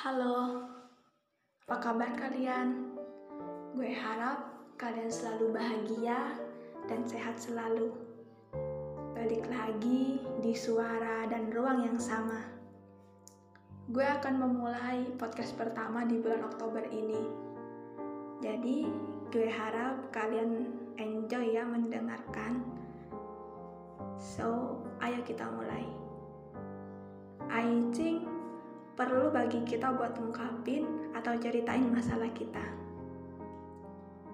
Halo, apa kabar kalian? Gue harap kalian selalu bahagia dan sehat selalu. Balik lagi di suara dan ruang yang sama. Gue akan memulai podcast pertama di bulan Oktober ini. Jadi, gue harap kalian enjoy ya mendengarkan. So, ayo kita mulai. I think perlu bagi kita buat ngungkapin atau ceritain masalah kita.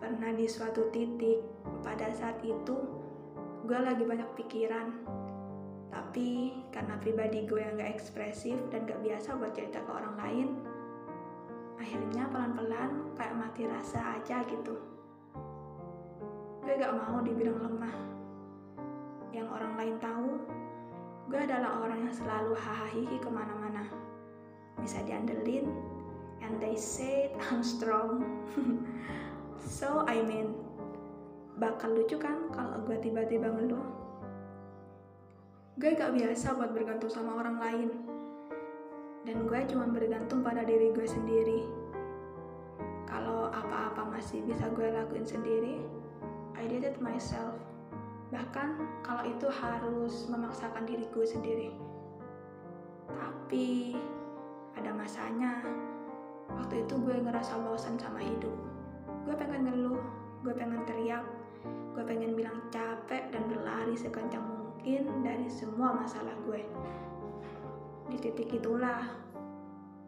Pernah di suatu titik, pada saat itu gue lagi banyak pikiran. Tapi karena pribadi gue yang gak ekspresif dan gak biasa buat cerita ke orang lain, akhirnya pelan-pelan kayak mati rasa aja gitu. Gue gak mau dibilang lemah. Yang orang lain tahu, gue adalah orang yang selalu hahaha ke mana-mana bisa diandelin. And they say I'm strong. So I mean bakal lucu kan kalau gue tiba-tiba ngeluh? Gue gak biasa buat bergantung sama orang lain. Dan gue cuma bergantung pada diri gue sendiri. Kalau apa-apa masih bisa gue lakuin sendiri I did it myself. Bahkan kalau itu harus memaksakan diri gue sendiri. Tapi ada masanya. Waktu itu gue ngerasa bosan sama hidup. Gue pengen ngeluh gue pengen teriak gue pengen bilang capek dan berlari sekencang mungkin dari semua masalah gue. Di titik itulah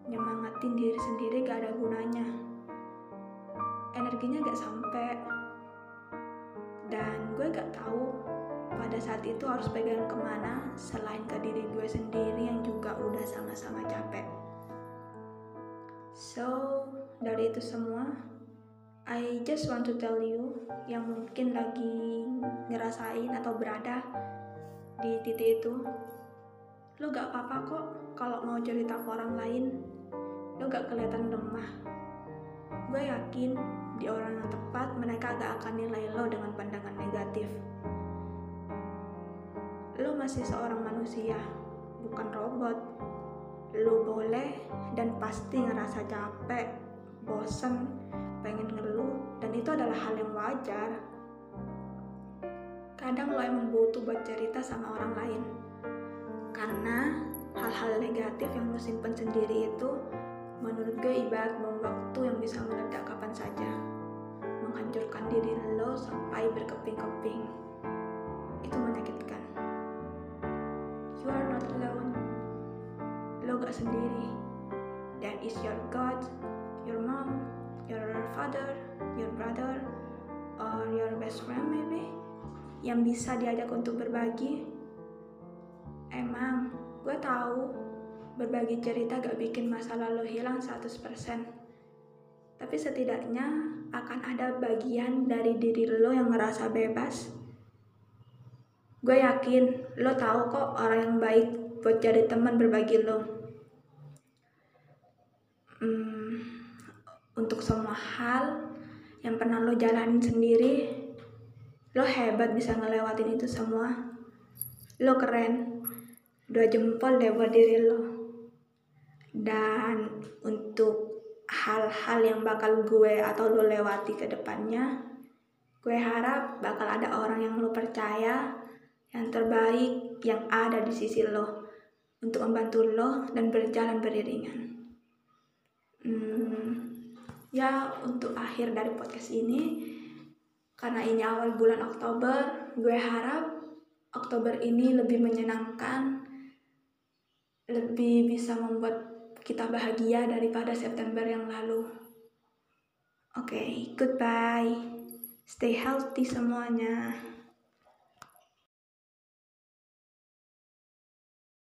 nyemangatin diri sendiri gak ada gunanya. Energinya gak sampai dan gue gak tahu pada saat itu harus pegang ke mana selain ke diri gue sendiri yang juga udah sama-sama capek. So, dari itu semua, I just want to tell you yang mungkin lagi ngerasain atau berada di titik itu, lo gak apa-apa kok kalau mau cerita ke orang lain, lo gak kelihatan lemah. Gue yakin di orang yang tepat mereka gak akan nilai lo dengan pandangan negatif lo masih seorang manusia, bukan robot. Lo boleh dan pasti ngerasa capek, bosen, pengen ngeluh, dan itu adalah hal yang wajar. Kadang lo emang butuh buat cerita sama orang lain. Karena hal-hal negatif yang lo simpen sendiri itu menurut gue ibarat bom waktu yang bisa meledak kapan saja. Menghancurkan diri lo sampai berkeping-keping. Sendiri. That is your God, your mom, your father, your brother, or your best friend maybe yang bisa diajak untuk berbagi. Emang, gue tahu berbagi cerita gak bikin masalah lo hilang 100%. Tapi setidaknya akan ada bagian dari diri lo yang ngerasa bebas gue yakin lo tahu kok orang yang baik buat jadi teman berbagi lo hmm, untuk semua hal yang pernah lo jalanin sendiri lo hebat bisa ngelewatin itu semua. Lo keren. Dua jempol deh buat diri lo. Dan untuk hal-hal yang bakal gue atau lo lewati ke depannya gue harap bakal ada orang yang lo percaya yang terbaik yang ada di sisi lo untuk membantu lo dan berjalan beriringan. Hmm, ya untuk akhir dari podcast ini karena ini awal bulan Oktober, gue harap Oktober ini lebih menyenangkan, lebih bisa membuat kita bahagia daripada September yang lalu. Oke, okay, goodbye. Stay healthy semuanya.